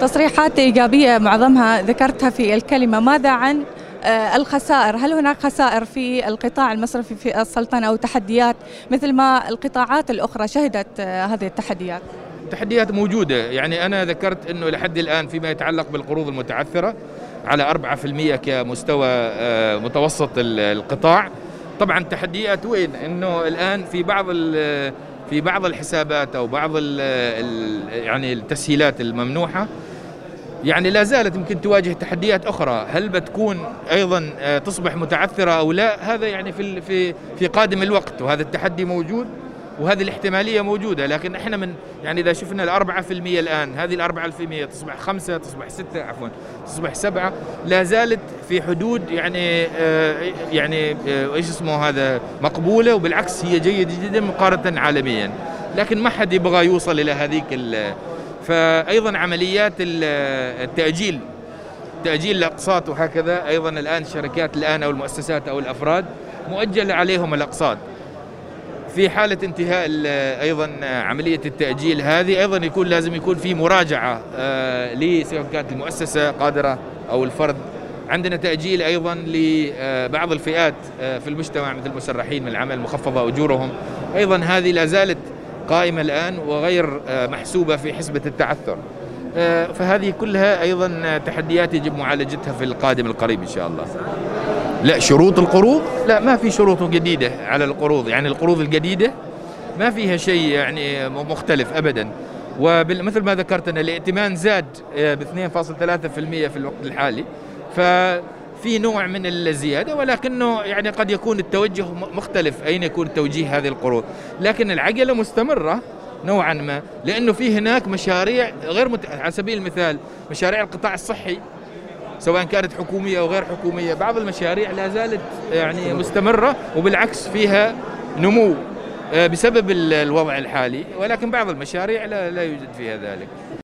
تصريحات إيجابية معظمها ذكرتها في الكلمة. ماذا عن آه، الخسائر؟ هل هناك خسائر في القطاع المصرفي في السلطنة أو تحديات؟ مثل ما القطاعات الأخرى شهدت آه، هذه التحديات. التحديات موجودة. يعني أنا ذكرت أنه لحد الآن فيما يتعلق بالقروض المتعثرة على 4% كمستوى آه، متوسط القطاع. طبعا تحديات وين؟ إنه الآن في بعض في بعض الحسابات أو بعض يعني التسهيلات الممنوحة يعني لا زالت يمكن تواجه تحديات أخرى، هل بتكون أيضا آه، تصبح متعثرة أو لا؟ هذا يعني في في في قادم الوقت وهذا التحدي موجود وهذه الاحتمالية موجودة لكن إحنا من يعني إذا شفنا الأربعة في المية الآن هذه الأربعة في المية تصبح خمسة تصبح ستة عفوا تصبح سبعة لا زالت في حدود يعني آه يعني آه إيش اسمه هذا مقبولة وبالعكس هي جيدة جدا مقارنة عالميا لكن ما حد يبغى يوصل إلى هذيك فايضا عمليات التأجيل تأجيل الأقساط وهكذا أيضا الآن الشركات الآن أو المؤسسات أو الأفراد مؤجل عليهم الأقساط. في حالة انتهاء أيضا عملية التأجيل هذه أيضا يكون لازم يكون في مراجعة آه، سواء كانت المؤسسة قادرة أو الفرد. عندنا تأجيل أيضا لبعض الفئات آه، في المجتمع مثل المسرحين من العمل مخفضة أجورهم. أيضا هذه لا زالت قائمة الآن وغير آه، محسوبة في حسبة التعثر. فهذه كلها أيضا تحديات يجب معالجتها في القادم القريب إن شاء الله. لا شروط القروض؟ لا ما في شروط جديدة على القروض. يعني القروض الجديدة ما فيها شيء يعني مختلف أبدا. ومثل ما ذكرت أن الائتمان زاد آه، ب 2.3% في الوقت الحالي. ففي نوع من الزيادة ولكنه يعني قد يكون التوجه مختلف أين يكون توجيه هذه القروض لكن العجلة مستمرة نوعا ما لأنه في هناك مشاريع غير مت... على سبيل المثال مشاريع القطاع الصحي سواء كانت حكومية أو غير حكومية بعض المشاريع لا زالت يعني مستمرة. وبالعكس فيها نمو آه، بسبب الوضع الحالي ولكن بعض المشاريع لا, لا يوجد فيها ذلك.